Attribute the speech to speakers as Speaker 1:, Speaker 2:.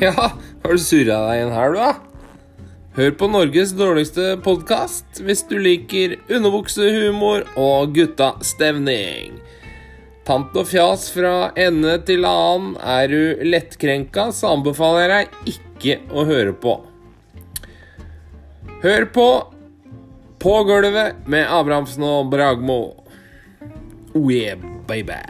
Speaker 1: Ja, har du surra deg igjen her, du, da? Hør på Norges dårligste podkast hvis du liker underbuksehumor og guttastevning. Tant og fjas fra ende til annen. Er du lettkrenka, så anbefaler jeg deg ikke å høre på. Hør på På gulvet med Abrahamsen og Bragmo. Oh yeah, baby.